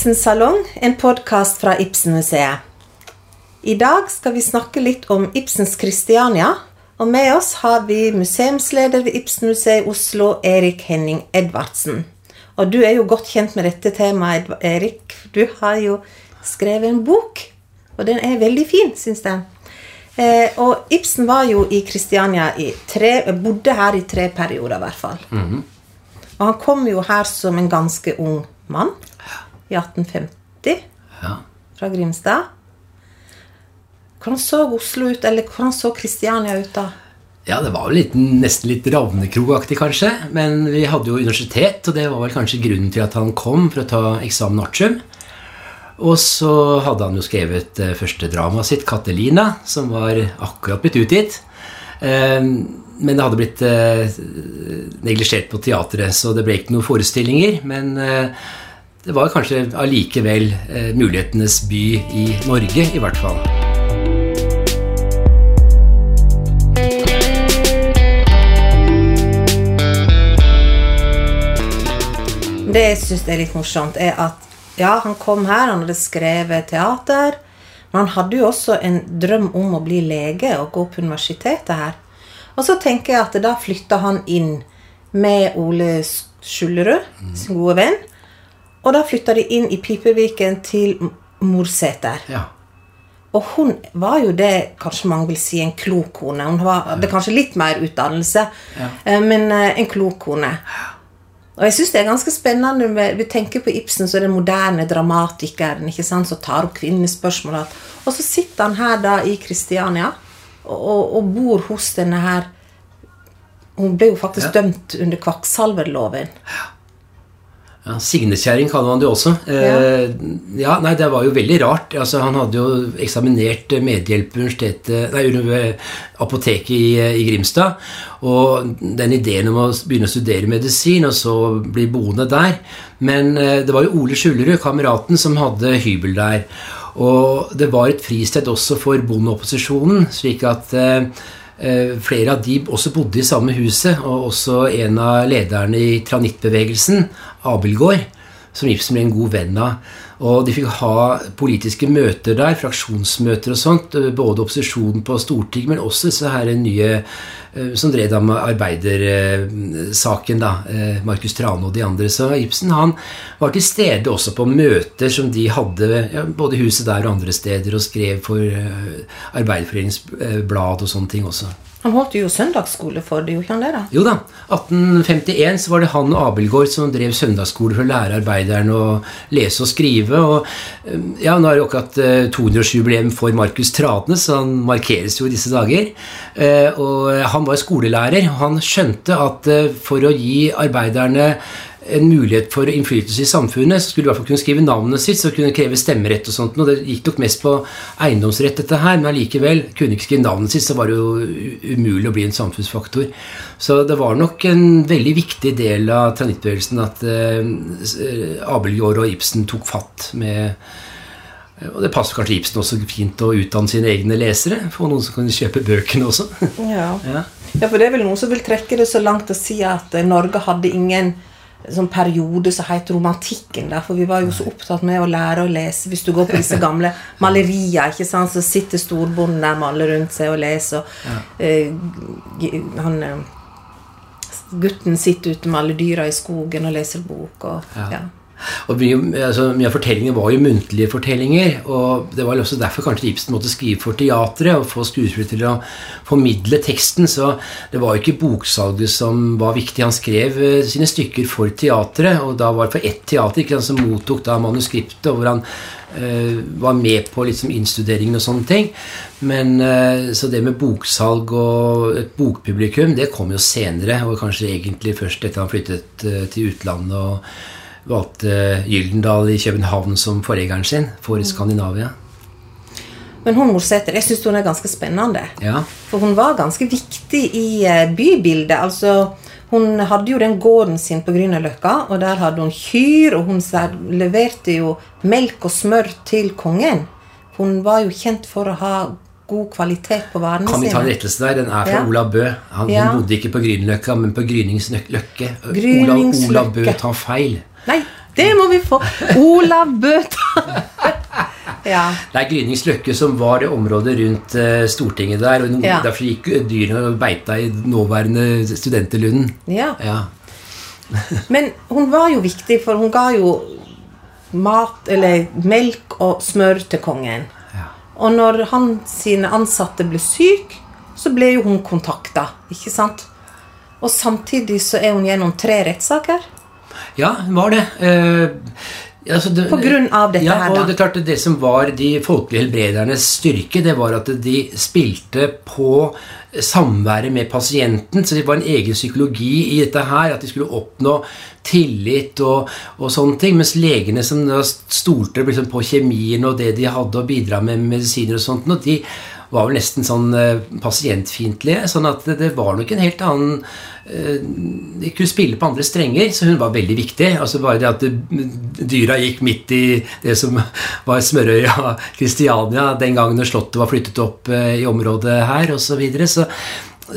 Velkommen til Ibsens salong, en podkast fra Ibsenmuseet. I dag skal vi snakke litt om Ibsens Kristiania. Og med oss har vi museumsleder ved Ibsenmuseet i Oslo, Erik Henning Edvardsen. Og du er jo godt kjent med dette temaet, Erik. Du har jo skrevet en bok, og den er veldig fin, syns jeg. Eh, og Ibsen var jo i Kristiania i tre Bodde her i tre perioder, i hvert fall. Og han kom jo her som en ganske ung mann i 1850 Ja. fra Grimstad. Hvordan så Oslo ut, eller hvordan så Kristiania ut da? ja, det var vel litt, nesten litt Ravnekrog-aktig, kanskje. Men vi hadde jo universitet, og det var vel kanskje grunnen til at han kom for å ta eksamen artium. Og så hadde han jo skrevet det første dramaet sitt, 'Katelina', som var akkurat blitt utgitt. Eh, men det hadde blitt eh, neglisjert på teatret, så det ble ikke noen forestillinger. Men eh, det var kanskje allikevel eh, mulighetenes by i Norge, i hvert fall. Det jeg syns er litt morsomt, er at ja, han kom her, han hadde skrevet teater. Men han hadde jo også en drøm om å bli lege og gå på universitetet her. Og så tenker jeg at da flytta han inn med Ole Skjullerud, sin gode venn. Og da flytta de inn i Piperviken til Morseter. Ja. Og hun var jo det kanskje mange vil si en klok kone. Hun var, hadde kanskje litt mer utdannelse, ja. men eh, en klok kone. Og jeg syns det er ganske spennende når Vi tenker på Ibsen som den moderne dramatikeren ikke sant, som tar opp kvinnespørsmål. og. Så sitter han her da i Kristiania og, og bor hos denne her Hun ble jo faktisk Ja. dømt under kvakksalverloven. Ja, Signekjerring kaller man det også. Eh, ja, nei, Det var jo veldig rart. Altså, Han hadde jo eksaminert medhjelp ved ved apoteket i, i Grimstad. Og den ideen om å begynne å studere medisin og så bli boende der Men eh, det var jo Ole Skjulerud, kameraten, som hadde hybel der. Og det var et fristed også for bondeopposisjonen, slik at eh, Eh, Flere av de også bodde i samme huset, og også en av lederne i tranittbevegelsen, Abelgård, som Ibsen ble en god venn av. Og de fikk ha politiske møter der, fraksjonsmøter og sånt, eh, både opposisjonen på Stortinget, men også disse her nye eh, som drev da med arbeidersaken, da, eh, Markus Trane og de andre. Så Ibsen han var til stede også på møter som de hadde ja, både huset der og andre steder, og skrev for Arbeiderforeningens blad og sånne ting også. Han holdt jo søndagsskole for det, gjorde ikke han det? da? Jo da, 1851 så var det han og Abelgaard som drev søndagsskole for å lære arbeiderne å lese og skrive. Og eh, ja, nå er det jo akkurat eh, 200-årsjubileum for Markus Trane, så han markeres jo i disse dager. Eh, Og han var skolelærer, han skjønte at eh, for å gi arbeiderne en mulighet for innflytelse i samfunnet, så skulle du i hvert fall kunne skrive navnet sitt, så kunne kreve stemmerett og sånt. Og det gikk nok mest på eiendomsrett, dette her, men allikevel kunne ikke skrive navnet sitt, så var det jo umulig å bli en samfunnsfaktor. Så det var nok en veldig viktig del av tranittbevegelsen at eh, Abelgaard og Ibsen tok fatt med og det passer kanskje Ibsen også fint å utdanne sine egne lesere. Få noen som kan kjøpe bøkene også. Ja. ja. Ja, for det er vel noen som vil trekke det så langt å si at eh, Norge hadde ingen sånn periode som het romantikken. Der, for vi var jo så opptatt med å lære å lese. Hvis du går på disse gamle malerier, ikke sant, så sitter storbonden der med alle rundt seg og leser. Og, eh, han, eh, gutten sitter ute med alle dyra i skogen og leser bok. Og, Ja. Og mye, altså, mye av fortellingene var jo muntlige fortellinger. Og det var også derfor kanskje Ibsen måtte skrive for teatret og få skuespillere til å formidle teksten. Så det var jo ikke boksalget som var viktig. Han skrev eh, sine stykker for teatret, og da var det for ett teater ikke, sant, som mottok da manuskriptet, hvor han eh, var med på liksom, innstuderingen og sånne ting. Men eh, Så det med boksalg og et bokpublikum, det kom jo senere, og kanskje egentlig først etter han flyttet til utlandet. og valgte Gyldendal i København som forgjengeren sin for Skandinavia. Men hun Morsæter, jeg syns hun er ganske spennende. Ja, For hun var ganske viktig i eh, bybildet. Altså, hun hadde jo den gården sin på Grünerløkka, og der hadde hun kyr, og hun leverte jo melk og smør til kongen. Hun var jo kjent for å ha god kvalitet på varene Kan vi ta en rettelse der? Den er fra Ja. Olav Bø. Han, Ja. Hun bodde ikke på Grünerløkka, men på Gryningsløkke. Olav, Olav Bø tar feil. Nei, Det må vi få! Olav Bøta! ja. Det er Grynings Løkke som var det området rundt eh, Stortinget der. og Ja. Derfor gikk dyrene og beita i nåværende Studenterlunden. ja. Ja. Men hun var jo viktig, for hun ga jo mat, eller melk og smør til kongen. Ja. Og når han sine ansatte ble syk, så ble jo hun kontakta, ikke sant? Og samtidig så er hun gjennom tre rettssaker. Ja, hun var det. Eh, altså det- På grunn av dette ja, her, og da. Det er klart at det som var de folkelige helbredernes styrke, det var at de spilte på samværet med pasienten. Så det var en egen psykologi i dette her, at de skulle oppnå tillit og, og sånne ting. Mens legene som stolte liksom på kjemien og det de hadde å bidra med med medisiner og sånt, og de var vel nesten sånn eh, pasientfiendtlige. Sånn at det, det var nok en helt annen De kunne spille på andre strenger, så hun var veldig viktig. Altså Bare det at dyra gikk midt i det som var Smørøya, Kristiania, den gangen Slottet var flyttet opp eh, i området her, osv. Så, videre. så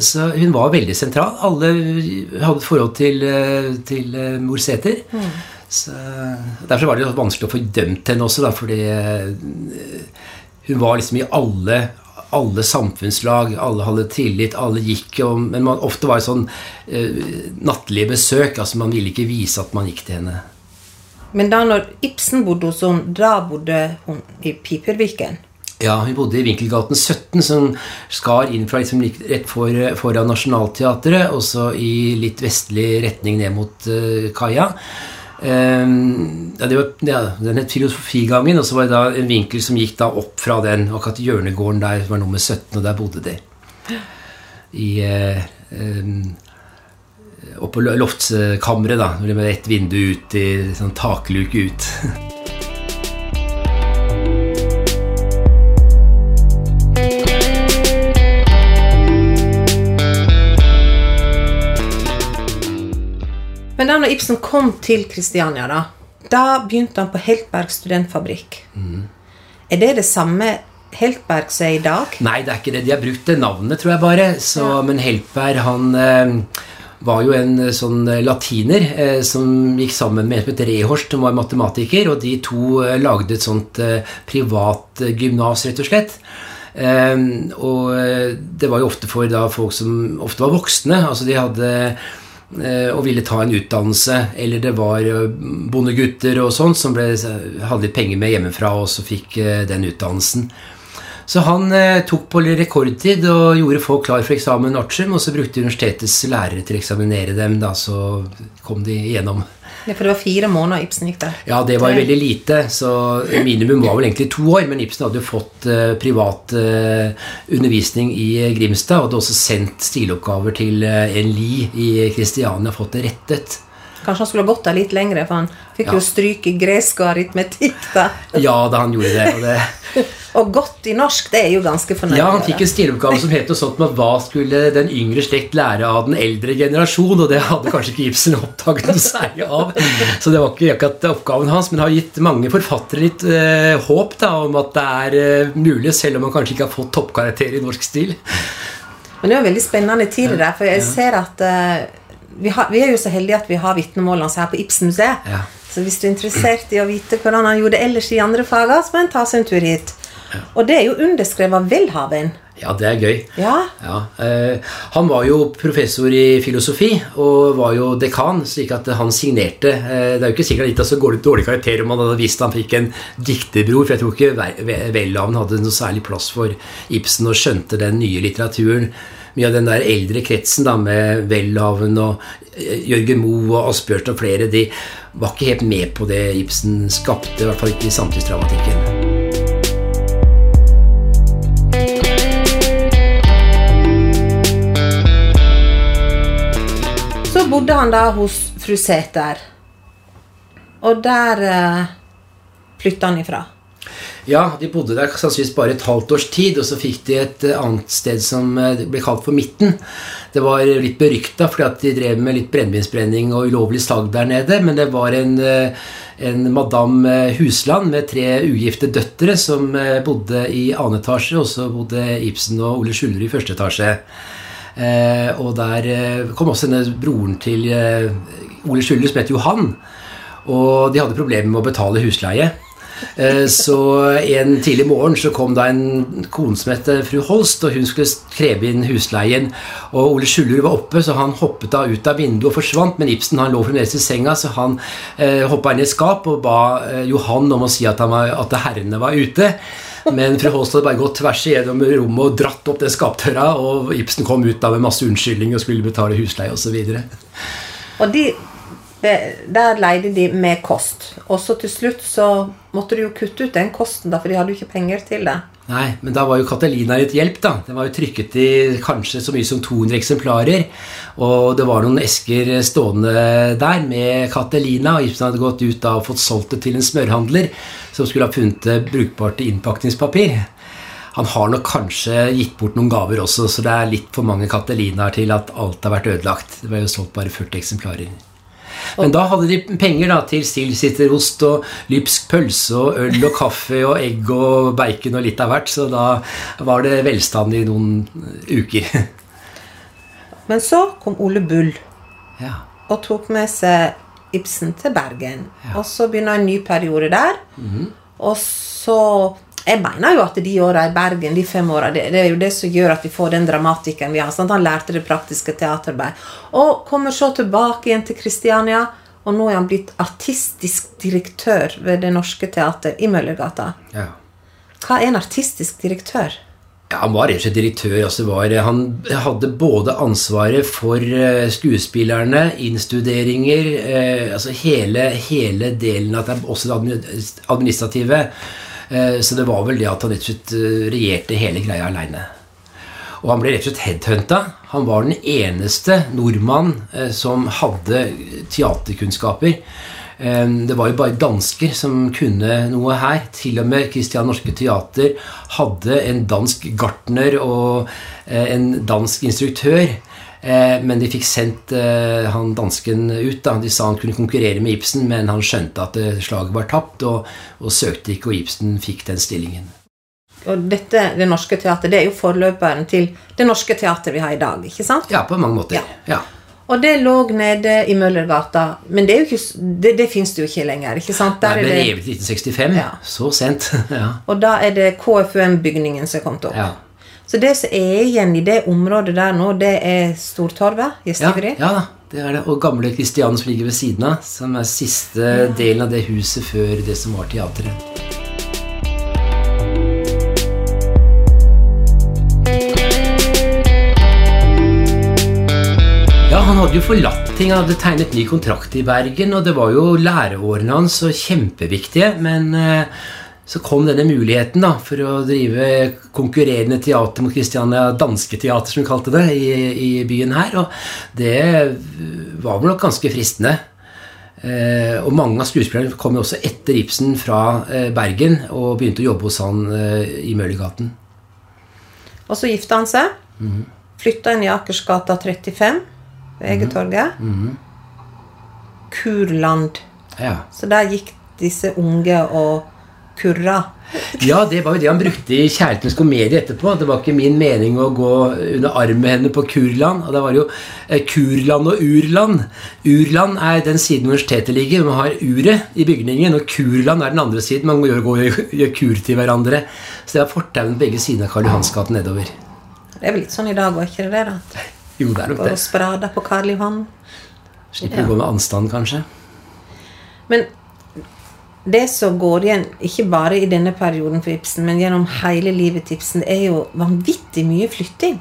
så hun var veldig sentral. Alle hadde et forhold til, eh, til eh, mor Sæther. Mm. Derfor var det vanskelig å få dømt henne også, da, fordi eh, hun var liksom i alle, alle samfunnslag. Alle hadde tillit, alle gikk. Og, men man, ofte var det sånn eh, nattlige besøk. altså Man ville ikke vise at man gikk til henne. Men da når Ibsen bodde hos henne, da bodde hun i Piperviken. Ja, Hun bodde i Vinkelgaten 17, som skar inn fra liksom rett for, foran Nationaltheatret, og så i litt vestlig retning ned mot uh, kaia. Ehm, ja, det var, ja, Den het Filosofigangen, og så var det da en vinkel som gikk da opp fra den. Akkurat hjørnegården der var nummer 17, og der bodde de. I eh, ehm, Oppå lo- loftskammeret, da. Med ett vindu ut i sånn takluke ut. Men da når Ibsen kom til Kristiania, da, da begynte han på Heltberg studentfabrikk. Er det det samme Heltberg som er i dag? Nei, det er ikke det. De har brukt det navnet, tror jeg bare. Så, Men Heltberg, han eh, var jo en eh, sånn eh, latiner eh, som gikk sammen med en Rehorst, som var matematiker, og de to eh, lagde et sånt eh, privat eh, gymnas, rett og slett. Og det var jo ofte for da folk som ofte var voksne. altså de hadde og ville ta en utdannelse, eller det var eh, bondegutter og sånt som ble, hadde litt penger med hjemmefra og så fikk eh, den utdannelsen. Så han eh, tok på rekordtid og gjorde folk klar for eksamen artium, og så brukte universitetets lærere til å eksaminere dem, da så kom de igjennom. Ja, for det var fire måneder Ibsen gikk der. Ja, det var veldig lite, så minimum var vel egentlig to år, men Ibsen hadde jo fått eh, privat eh, undervisning i eh, Grimstad, og hadde også sendt stiloppgaver til en li i Kristiania, fått det rettet. Kanskje han skulle ha gått der litt lengre, for han fikk Ja. jo stryk i gresk og aritmetikk. da. Ja, da han gjorde det. Og det Og godt i norsk, det er jo ganske fornøyelig. Ja, han fikk en stiloppgave som het noe sånt med hva skulle den yngre slekt lære av den eldre generasjon, og det hadde kanskje ikke Ibsen oppdaget noe særlig av. Så det var ikke akkurat oppgaven hans, men har gitt mange forfattere litt eh, håp da, om at det er eh, mulig, selv om man kanskje ikke har fått toppkarakter i norsk stil. Men det er jo veldig spennende tid i det, for jeg ser at eh, vi, har, vi er jo så heldige at vi har vitnemålene hans her på Ibsen-museet. Ja. Så hvis du er interessert i å vite hvordan han gjorde det ellers i andre fager, så må en ta seg en tur hit. Og det er jo underskrevet av Welhaven. Ja, det er gøy. Ja. Ja, eh, han var jo professor i filosofi og var jo dekan, slik at han signerte. Eh, det er jo ikke sikkert at det så går ut dårlig karakter om han hadde visst han fikk en dikterbror, for jeg tror ikke Ve- Ve- Welhaven hadde noe særlig plass for Ibsen og skjønte den nye litteraturen. Mye av den der eldre kretsen da, med Welhaven og eh, Jørgen Moe og Asbjørnsen og flere, de var ikke helt med på det Ibsen skapte, i hvert fall ikke i samtidsdramatikken. Så bodde han da hos fru Sæter. Og der eh, flytta han ifra. Ja, de bodde der sannsynligvis bare et halvt års tid, og så fikk de et eh, annet sted som eh, ble kalt for Midten. Det var litt berykta fordi at de drev med litt brennevinsbrenning og ulovlig salg der nede, men det var en, eh, en madame eh, Husland med tre ugifte døtre som bodde i annen etasje, og så bodde Ibsen og Ole Skjulerud i første etasje. Og der kom også denne broren til Ole Skjulerud, som het Johan. Og de hadde problemer med å betale husleie. Eh, så en tidlig morgen så kom da en kone som het fru Holst, og hun skulle kreve inn husleien. Og Ole Skjuller var oppe, så han hoppet da ut av vinduet og forsvant. Men Ibsen han lå fremdeles i senga, så han eh, hoppa inn i skap og ba eh, Johan om å si at, var, at herrene var ute. Men fru Holst hadde bare gått tvers igjennom rommet og dratt opp den skapdøra, og Ibsen kom ut da med masse unnskyldning og skulle betale husleie osv. Og, så og de der leide de med kost. Og så til slutt så måtte de jo kutte ut den kosten, da, for de hadde jo ikke penger til det. Nei, men da var jo Catalina et hjelp, da. Den var jo trykket i kanskje så mye som 200 eksemplarer. Og det var noen esker stående der med Catalina, og Ibsen hadde gått ut da og fått solgt det til en smørhandler som skulle ha funnet brukbart innpakningspapir. Han har nok kanskje gitt bort noen gaver også, så det er litt for mange Catalinaer til at alt har vært ødelagt. Det var jo solgt bare 40 eksemplarer. Men da hadde de penger da til sildsitterost og lypsk pølse og øl og kaffe og egg og bacon og litt av hvert. Så da var det velstand i noen uker. Men så kom Ole Bull ja. og tok med seg Ibsen til Bergen. Ja. Og så begynner en ny periode der. Mm -hmm. Og så jeg mener jo at de åra i Bergen, de fem åra, det, det, er jo det som gjør at vi får den dramatikken vi har. Sant? Han lærte det praktiske teaterarbeid. Og kommer så tilbake igjen til Kristiania. Og nå er han blitt artistisk direktør ved Det Norske Teater i Møllergata. Ja. Hva er en artistisk direktør? Ja, han var rett og slett direktør. Altså var, han hadde både ansvaret for eh, skuespillerne, innstuderinger eh, altså hele, hele delen av det, også det administrative. Eh, så det var vel det at han rett og slett eh, regjerte hele greia aleine. Og han ble rett og slett headhunta. Han var den eneste nordmann eh, som hadde teaterkunnskaper. Det var jo bare dansker som kunne noe her. Til og med Christian Norske Teater hadde en dansk gartner og en dansk instruktør. Eh, men de fikk sendt eh, han dansken ut. da, De sa han kunne konkurrere med Ibsen, men han skjønte at eh, slaget var tapt, og, og søkte ikke, og Ibsen fikk den stillingen. Og dette, Det Norske Teatret, det er jo forløperen til Det Norske Teatret vi har i dag, ikke sant? Ja, på mange måter. Ja. ja. Og det lå nede i Møllergata, men det, ikke, det, det fins det jo ikke lenger. ikke sant? Der det ble revet i 1965. Ja. Så sent. ja. Og da er det KFUM-bygningen som er kommet opp. Ja. Så det som er igjen i det området der nå, det er Stortorvet? Gjestgiveri? Ja, ja, det er det. Og gamle Kristian som ligger ved siden av. Som er siste ja. delen av det huset før det som var teatret. Ja, Han hadde jo forlatt ting. Han hadde tegnet ny kontrakt i Bergen, og det var jo læreårene hans så kjempeviktige. Men uh, så kom denne muligheten da, for å drive konkurrerende teater mot Kristiania Danske Teater, som vi kalte det, i, i, byen her. Og det var vel nok ganske fristende. Eh, og mange av skuespillerne kom jo også etter Ibsen fra eh, Bergen og begynte å jobbe hos han eh, i Møllergaten. Og så gifta han seg. Mm -hmm. Flytta inn i Akersgata 35 ved Egetorget. Mm -hmm. Kurland. Ja. Så der gikk disse unge og kurra. Ja, det var jo det han brukte i 'Kjærlighetens komedie' etterpå. Det var ikke min mening å gå under armen med henne på Kurland. Og det var jo eh, Kurland og Urland. Urland er den siden universitetet ligger. Man har uret i bygningen, og Kurland er den andre siden. Man går gjør, og gjøre kur til hverandre. Så det er fortauene begge sider av Karl Johans gate nedover. Det er vel litt sånn i dag òg, ikke det? da? Jo, det er nok det. Og sprada på Karl Johan. Slipper ja. å gå med anstand, kanskje. Men det som går igjen, ikke bare i denne perioden for Ibsen, men gjennom hele livet til Ibsen, er jo vanvittig mye flytting.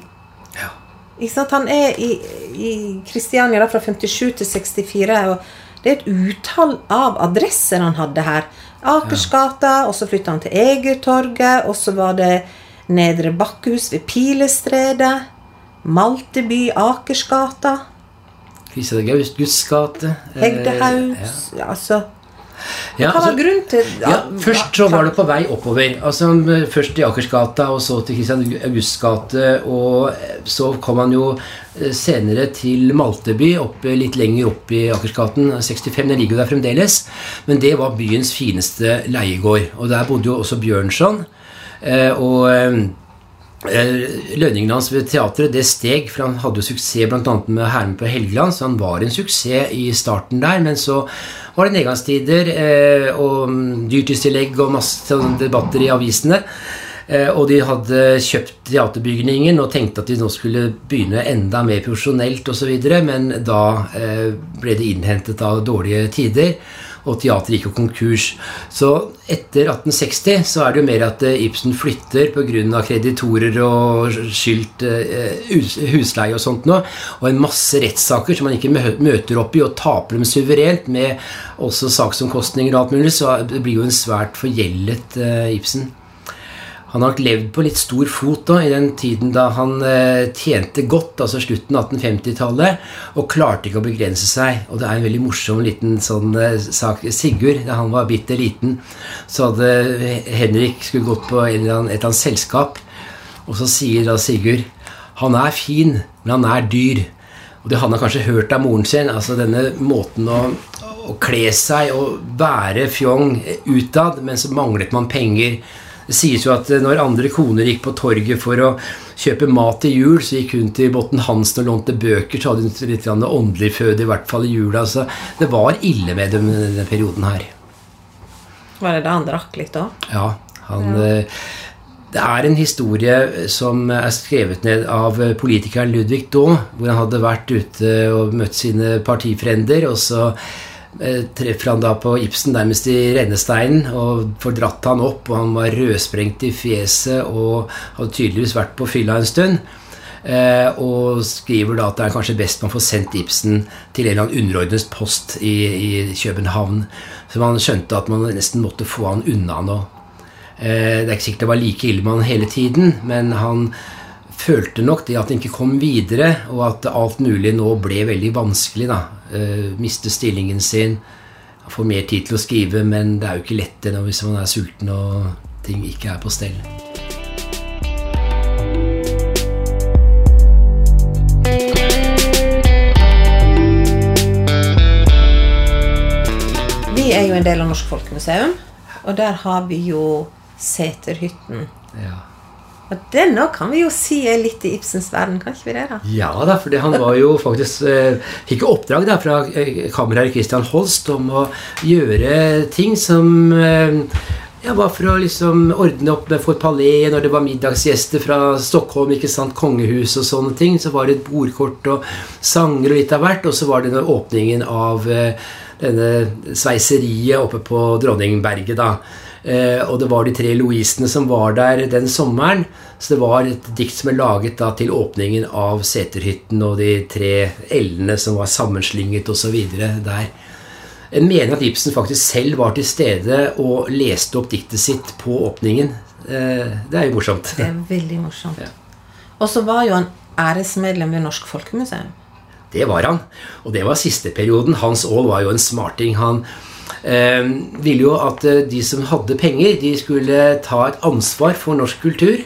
Ja. Ikke sant? Han er i, i Kristiania da, fra 57 til 64, og det er et utall av adresser han hadde her. Akersgata, og så flytta han til Egertorget, og så var det Nedre Bakkehus ved Pilestredet. Malteby, Akersgata. Kristian Guds gate. Hegdehaus. Eh, ja. altså ja, Hva var altså, grunnen til ja, ja, Først så var det på vei oppover. Altså Først i Akersgata, og så til Kristian Augusts gate. Og så kom han jo eh, senere til Malteby, opp, litt lenger opp i Akersgaten. 65, den ligger jo der fremdeles. Men det var byens fineste leiegård. Og der bodde jo også Bjørnson. Eh, og eh, Eh, lønningene hans ved teatret det steg, for han hadde jo suksess bl.a. med 'Hermen på Helgeland', så han var en suksess i starten der. Men så var det nedgangstider eh, og dyrtidstillegg og masse debatter i avisene. Eh, og de hadde kjøpt teaterbygningen og tenkte at de nå skulle begynne enda mer profesjonelt osv., men da eh, ble det innhentet av dårlige tider og teateret gikk jo konkurs. Så etter 1860 så er det jo mer at eh, Ibsen flytter pga. kreditorer og skyldt eh, husleie og sånt noe, og en masse rettssaker som man ikke møter opp i, og taper dem suverent, med også saksomkostninger og alt mulig, så det blir jo en svært forgjeldet eh, Ibsen. Han har levd på litt stor fot da, i den tiden da han eh, tjente godt, altså slutten av 1850-tallet, og klarte ikke å begrense seg. Og det er en veldig morsom liten sånn eh, sak. Sigurd, da han var bitte liten, så hadde Henrik skulle gått på et eller annet, et eller annet selskap, og så sier da Sigurd Han er fin, men han er dyr. Og det han har kanskje hørt av moren sin, altså denne måten å å kle seg og være fjong utad, men så manglet man penger. Det sies jo at eh, når andre koner gikk på torget for å kjøpe mat til jul, så gikk hun til Botten Hansen og lånte bøker, så hadde hun litt åndelig føde, i hvert fall i jula. Så det var ille med dem denne perioden her. Var det da han drakk litt òg? Ja. Han, ja. Eh, det er en historie som er skrevet ned av politikeren Ludvig Daae, hvor han hadde vært ute og møtt sine partifrender, og så Eh, treffer han da på Ibsen nærmest i rennesteinen og får dratt han opp. og Han var rødsprengt i fjeset og hadde tydeligvis vært på fylla en stund. Eh, og skriver da at det er kanskje best man får sendt Ibsen til en eller annen underordnet post i, i København. Så man skjønte at man nesten måtte få han unna nå. Eh, det er ikke sikkert det var like ille med han hele tiden, men han følte nok det at han ikke kom videre, og at alt mulig nå ble veldig vanskelig. da. Uh, miste stillingen sin, få mer tid til å skrive, men det er jo ikke lett det hvis man er sulten og ting ikke er på stell. Vi er jo en del av Norsk Folkemuseum, og der har vi jo Seterhytten. Ja. Og nå kan vi jo si er litt i Ibsens verden, kan ikke vi det? da? Ja da, for han var jo faktisk eh, fikk oppdrag da fra eh, kammerherr Christian Holst om å gjøre ting som eh, ja, var for å liksom ordne opp med for palé når det var middagsgjester fra Stockholm, ikke sant, kongehus og sånne ting. Så var det et bordkort og sanger og litt av hvert. Og så var det åpningen av eh, denne sveiseriet oppe på Dronningberget, da. Eh, og det var de tre Louisene som var der den sommeren. Så det var et dikt som er laget da til åpningen av Seterhytten og de tre L-ene som var sammenslynget osv. der. En mener at Ibsen faktisk selv var til stede og leste opp diktet sitt på åpningen. Eh, det er jo morsomt. Det er veldig morsomt. Ja. Og så var jo han æresmedlem ved Norsk Folkemuseum. Det var han. Og det var siste perioden. Hans Aall var jo en smarting. Han ville jo at eh, de som hadde penger, de skulle ta et ansvar for norsk kultur.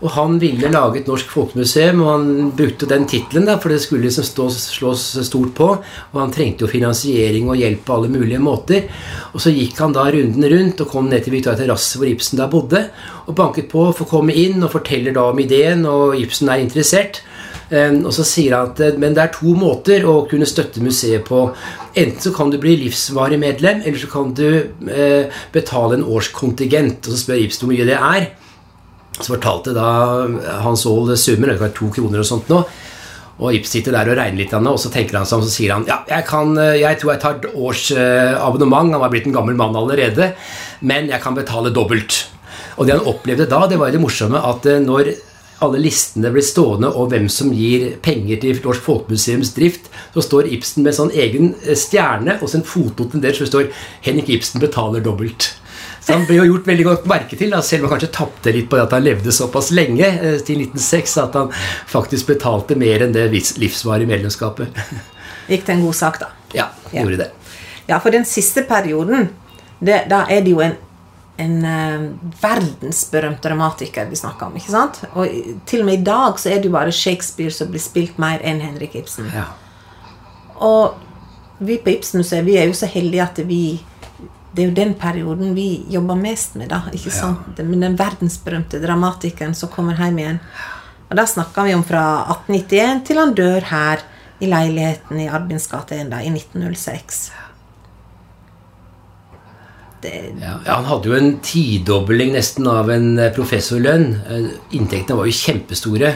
Og han ville lage et norsk folkemuseum, og han brukte den tittelen, for det skulle liksom stå, slås stort på. Og han trengte jo finansiering og hjelp på alle mulige måter. Og så gikk han da runden rundt og kom ned til Victoria terrasse hvor Ibsen da bodde, og banket på for å komme inn og forteller da om ideen, og Ibsen er interessert. Ehm, og så sier han at eh, men det er to måter å kunne støtte museet på. Enten så kan du bli livsvarig medlem, eller så kan du eh, betale en årskontingent. Og så spør Ibsen hvor mye det er. Så fortalte da Hans Aall summen, det var to kroner og sånt nå. Og Ibsen sitter der og regner litt, og så tenker han seg om, så sier han ja, jeg, kan, eh, jeg tror jeg tar et års abonnement. Han var blitt en gammel mann allerede. Men jeg kan betale dobbelt. Og det han opplevde da, det var det morsomme at når alle listene blir stående og hvem som gir penger til Norsk Folkemuseums drift, så står Ibsen med sånn egen eh, stjerne og så en fotnote der så det står 'Henrik Ibsen betaler dobbelt'. Så han ble jo gjort veldig godt merke til, da, selv om han kanskje tapte litt på det at han levde såpass lenge, eh, til 1906, at han faktisk betalte mer enn det livsvarige medlemskapet. Gikk det en god sak, da? Ja, gjorde ja. det. Ja, for den siste perioden, det, da er det jo en en uh, verdensberømt dramatiker vi snakker om. ikke sant? Og til og med i dag så er det jo bare Shakespeare som blir spilt mer enn Henrik Ibsen. Ja. Og vi på Ibsen-museet vi er jo så heldige at vi det er jo den perioden vi jobber mest med, da. ikke sant? Men den verdensberømte dramatikeren som kommer hjem igjen. Og da snakker vi om fra 1891 til han dør her i leiligheten i Albins gate 1 i 1906. Det... Ja, han hadde jo en tidobling nesten av en eh, professorlønn. Eh, inntektene var jo kjempestore.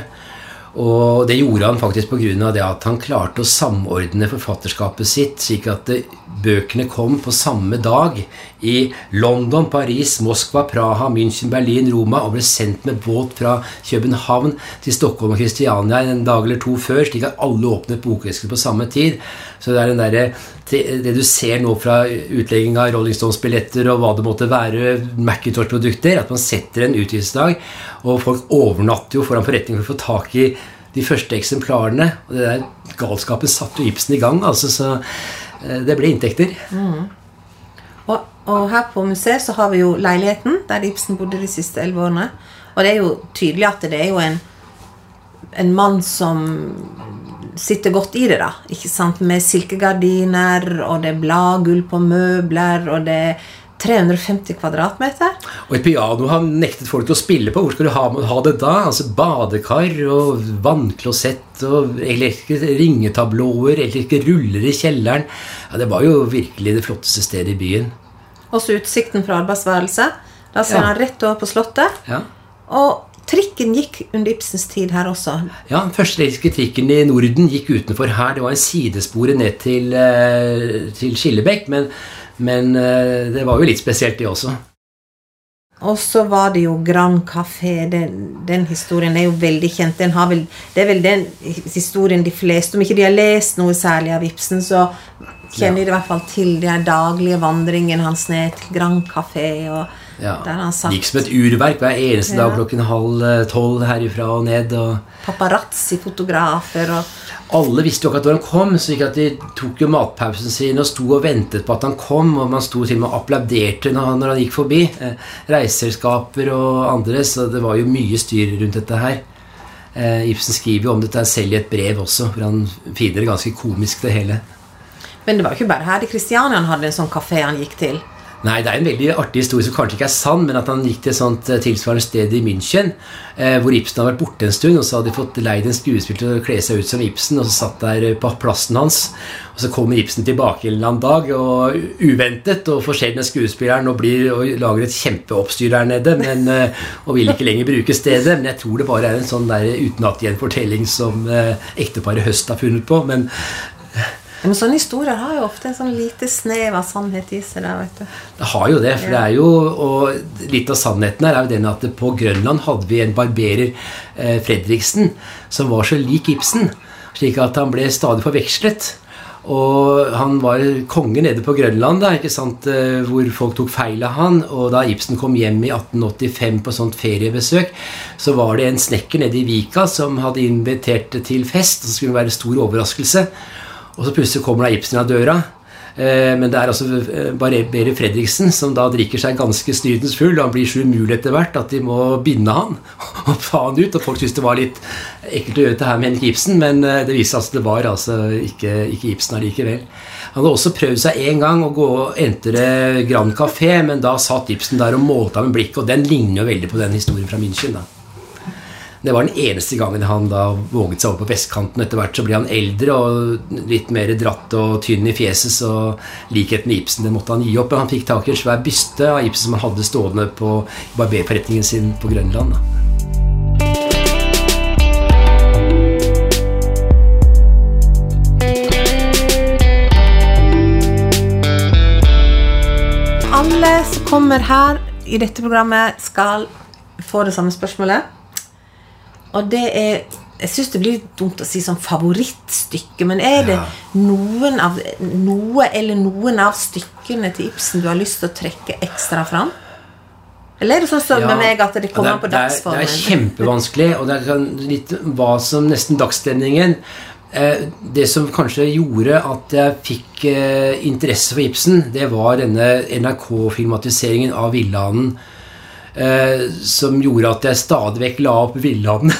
Og det gjorde han faktisk pga. det at han klarte å samordne forfatterskapet sitt, slik at bøkene kom på samme dag i London, Paris, Moskva, Praha, München, Berlin, Roma og ble sendt med båt fra København til Stockholm og Kristiania en dag eller to før, slik at alle åpnet bokvesker på samme tid. Så det er der, det du ser nå fra utlegging av Rolling Stones-billetter og hva det måtte være, Macintosh-produkter, at man setter en utgivelsesdag, og folk overnatter jo foran forretninger for å få tak i de første eksemplarene. Og det der galskapen satte jo Ibsen i gang. altså så eh, Det ble inntekter. Mm. Og, og, her på museet så har vi jo leiligheten der Ibsen bodde de siste elleve årene. Og det er jo tydelig at det er jo en, en mann som sitter godt i det, da. ikke sant? Med silkegardiner, og det er bladgull på møbler, og det er 350 kvadratmeter. Og et piano har nektet folk til å spille på. Hvor skal du ha, ha det da? Altså Badekar og vannklosett og elektriske ringetablåer, elektriske ruller i kjelleren. Ja, Det var jo virkelig det flotteste stedet i byen. Også utsikten fra arbeidsværelset. Da ser ja. han rett over på Slottet. Ja. Og Trikken gikk under Ibsens tid her også. Ja, Den første elektriske trikken i Norden gikk utenfor her. Det var en sidespore ned til, eh, til Skillebekk. Men men eh, det var jo litt spesielt, det også. Og så var det jo Grand Café. Den, den historien er jo veldig kjent. Vel, det er vel den historien de fleste Om ikke de har lest noe særlig av Ibsen, så kjenner ja. de i hvert fall til den daglige vandringen hans ned til Grand Café. og ja. Gikk som et urverk hver eneste ja. dag klokken halv eh, tolv herifra og ned. Og Paparazzi-fotografer og Alle visste jo akkurat at når han kom, så de tok jo matpausen sin og sto og ventet på at han kom. Og man sto til og med og applauderte når han, når han gikk forbi. Eh, reiseselskaper og andre. Så det var jo mye styr rundt dette her. Eh, Ibsen skriver jo om dette selv i et brev også, hvor han finner det ganske komisk, det hele. Men det var jo ikke bare her i Kristiania han hadde en sånn kafé han gikk til. Nei, det er en veldig artig historie som kanskje ikke er sann, men at han gikk til et sånt eh, tilsvarende sted i München, eh, hvor Ibsen hadde vært borte en stund, og så hadde de fått leid en skuespiller til å kle seg ut som Ibsen, og så satt der eh, på plassen hans. Og så kommer Ibsen tilbake en eller annen dag, og uventet, og får skjedd med skuespilleren og, blir, og lager et kjempeoppstyr der nede, men, eh, og vil ikke lenger bruke stedet. Men jeg tror det bare er en sånn der utenatgående fortelling som eh, ekteparet Høst har funnet på. men men sånne historier har jo ofte en sånn lite snev av sannhet i seg. der, vet du. Det har jo det. for ja. det er jo, og Litt av sannheten her er jo den at på Grønland hadde vi en barberer, eh, Fredriksen, som var så lik Ibsen. Slik at han ble stadig forvekslet. Og han var konge nede på Grønland, da, ikke sant, eh, hvor folk tok feil av han. Og da Ibsen kom hjem i 1885 på sånt feriebesøk, så var det en snekker nede i Vika som hadde invitert til fest. Og så skulle det være stor overraskelse. Og så plutselig kommer da Ibsen av døra. Eh, men det er altså bare Beri Fredriksen som da drikker seg ganske snydens full. Han blir så umulig etter hvert at de må binde han og ta han ut. Og folk syntes det var litt ekkelt å gjøre dette her med Henrik Ibsen, men eh, det viste seg at det var altså ikke, ikke Ibsen allikevel. Han hadde også prøvd seg en gang å gå og entre Grand Café, men da satt Ibsen der og målte av med blikket, og den ligner jo veldig på den historien fra München. da. Det var den eneste gangen han da våget seg over på vestkanten. Etter hvert så ble han eldre og litt mer dratt og tynn i fjeset, så likheten med Ibsen det måtte han gi opp. Han fikk tak i en svær byste av Ibsen som han hadde stående på barberforretningen sin på Grønland. Alle som kommer her i dette programmet, skal få det samme spørsmålet. Og det er Jeg syns det blir dumt å si sånn favorittstykke, men er det ja. noen av, noe eller noen av stykkene til Ibsen du har lyst til å trekke ekstra fram? Eller er det sånn som ja, med meg at det kommer an på dagsformen? Det er, kjempevanskelig, og det er litt hva som nesten dagsstemningen. Eh, det som kanskje gjorde at jeg fikk eh, interesse for Ibsen, det var denne NRK-filmatiseringen av Villanden som gjorde at jeg stadig vekk la opp Villanden.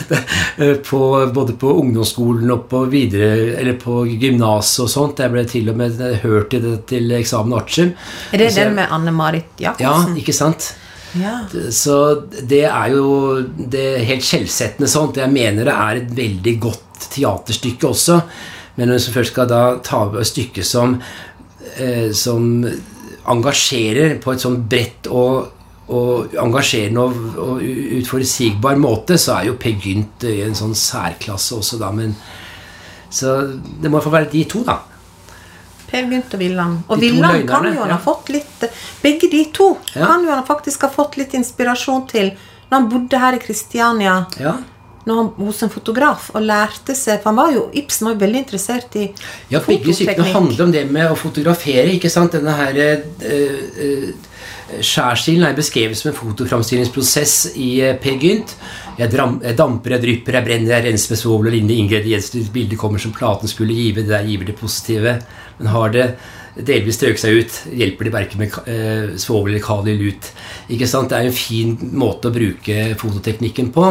både på ungdomsskolen og på videre, eller på gymnaset og sånt. Jeg ble til og med hørt til, det, til eksamen artium. Er det den med Anne-Marit Jacobsen? Ja, ikke sant? Ja. Så det er jo det er helt skjellsettende sånt. Jeg mener det er et veldig godt teaterstykke også. Men når du først skal da ta et stykke som, eh, som engasjerer på et sånn bredt og, og engasjerende og, og utforutsigbar måte, så er jo Per Gynt i en sånn særklasse også, da. Men, så det må få være de to, da. Per Gynt og Villand. Og Villand kan jo han ja. ha fått litt Begge de to Ja. kan jo han faktisk ha fått litt inspirasjon til når han bodde her i Kristiania Ja. når han, hos en fotograf og lærte seg For han var jo, Ibsen var jo veldig interessert i Ja, begge stykkene handler om det med å fotografere. ikke sant? Denne her øh, eh, Skjærstilen er beskrevet som en fotoframstillingsprosess i eh, Per Gynt. Jeg, jeg damper, jeg drypper, jeg brenner, jeg renser med svovel og lignende ingredienser. Bildet kommer som platen skulle give, det der giver det positive. Men har det delvis strøk seg ut, hjelper de verken med eh, svovel eller kali lut. Ikke sant? Det er en fin måte å bruke fototeknikken på.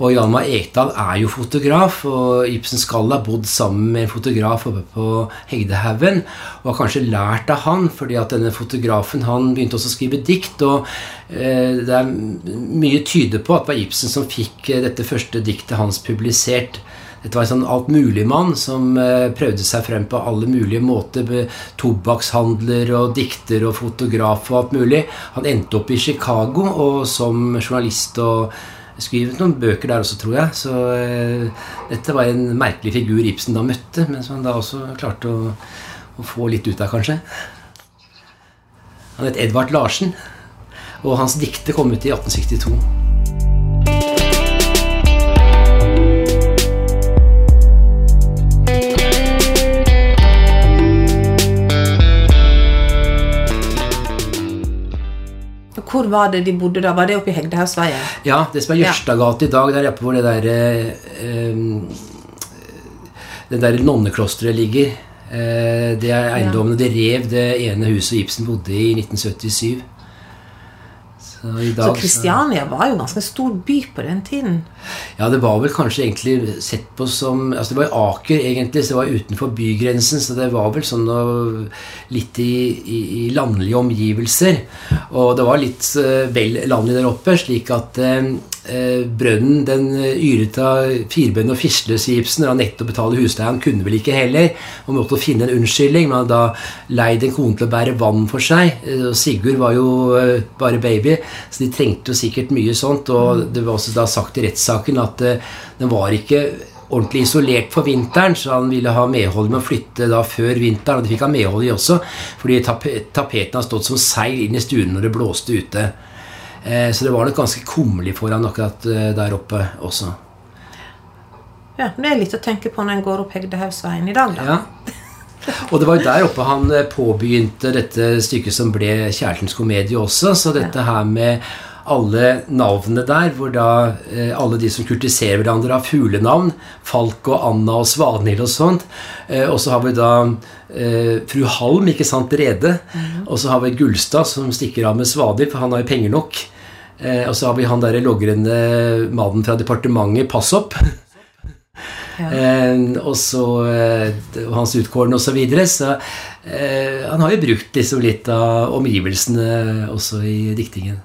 Og Hjalmar Ekdal er jo fotograf, og Ibsen Skall har bodd sammen med en fotograf oppe på Hegdehaugen. Og har kanskje lært av han, fordi at denne fotografen han begynte også å skrive dikt. Og eh, det er mye tyder på at det var Ibsen som fikk eh, dette første diktet hans publisert. Dette var en sånn altmuligmann som eh, prøvde seg frem på alle mulige måter. Tobakkshandler og dikter og fotograf og alt mulig. Han endte opp i Chicago og som journalist og skrevet noen bøker der også, tror jeg. Så eh, dette var en merkelig figur Ibsen da møtte, men som han da også klarte å, å få litt ut av, kanskje. Han het Edvard Larsen, og hans dikter kom ut i 1862. Hvor var det de bodde da? Var det oppe i Hegdehausveien? Ja, det som er Jørstadgate i dag, der oppe hvor det der eh, Det der nonneklosteret ligger. Eh, det er eiendommene de rev det ene huset Ibsen bodde i i 1977. Så Kristiania var jo en ganske stor by på den tiden. Ja, det var vel kanskje egentlig sett på som Altså Det var jo Aker, egentlig, så det var utenfor bygrensen. Så det var vel sånn noe, litt i, i, i landlige omgivelser. Og det var litt eh, vel landlig der oppe, slik at eh, brønnen den yret av firbønn og fislesgipsen, i han nettopp betalte husleie. Han kunne vel ikke heller, og måtte finne en unnskyldning. Men hadde da leid en kone til å bære vann for seg. Eh, Og Sigurd var jo eh, bare baby, så de trengte jo sikkert mye sånt. Og det var også da sagt i rettssaken at eh, den var ikke ordentlig isolert for vinteren, så han ville ha medhold med å flytte da før vinteren. Og det fikk han medhold i også, fordi tape tapeten har stått som seil inn i stuen når det blåste ute. Eh, så det var nok ganske kummerlig for han akkurat eh, der oppe også. Ja, Det er litt å tenke på når en går opp Hegdehaugsveien i dag, da. Ja. Og det var jo der oppe han eh, påbegynte dette stykket som ble Kjærtens komedie også. Så dette her med alle navnene der, hvor da eh, alle de som kultiserer hverandre, har fuglenavn. Falk og Anna og Svanhild og sånt. Eh, og så har vi da eh, fru Halm, ikke sant, Rede. Og så har vi Gullstad, som stikker av med Svanhild, for han har jo penger nok. Eh, og så har vi han derre logrende mannen fra departementet, Passopp. Ja. Eh, og så eh, hans utkårne osv. Så, videre, så eh, han har jo brukt liksom litt av omgivelsene også i diktingen.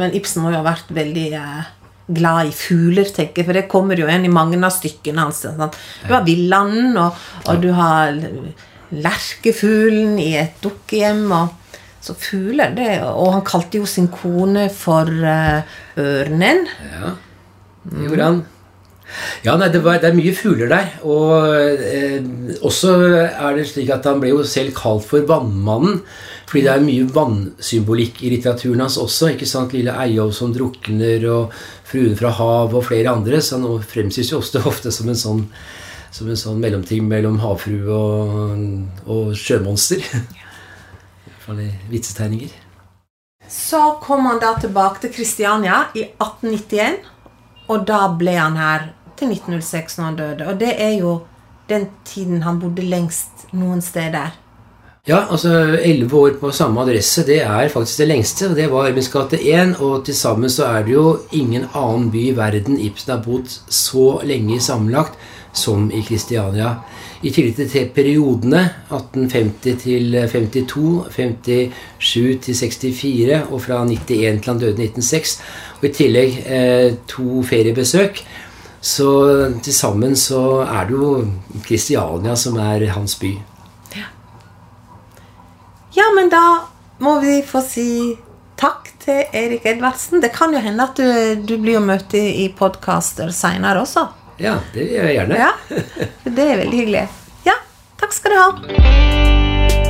Men Ibsen må jo ha vært veldig eh, glad i fugler, tenker jeg, for det kommer jo igjen i mange av stykkene hans. Sant? Du har villanden, og, og du har lerkefuglen i et dukkehjem. Og, så fugler, det Og han kalte jo sin kone for uh, ørnen. Ja, det gjorde han. Ja, nei, det, var, det er mye fugler der. Og eh, også er det slik at han ble jo selv kalt for Vannmannen. Fordi det er mye vannsymbolikk i litteraturen hans også. ikke sant? Lille Eyolf som drukner, og Fruen fra hav og flere andre. Så han fremstilles jo ofte, ofte som en sånn som en sånn mellomting mellom havfrue og, og sjømonster. I hvert fall i vitsetegninger. Så kom han da tilbake til Kristiania i 1891, og da ble han her til 1906 når han døde. Og det er jo den tiden han bodde lengst noen steder. Ja, altså elleve år på samme adresse, det er faktisk det lengste. og Det var Øyvinds gate 1, og til sammen så er det jo ingen annen by i verden Ibsen har bodd så lenge sammenlagt som i Kristiania. I tillegg til periodene, 1850 til 52, 57 til 64 og fra 91 til han døde i 1906, og i tillegg eh, to feriebesøk. Så til sammen så er det jo Kristiania som er hans by. Ja, men da må vi få si takk til Erik Edvardsen. Det kan jo hende at du, du blir å møte i podkaster seinere også. Ja, det gjør jeg gjerne. Ja, Det er veldig hyggelig. Ja, takk skal du ha.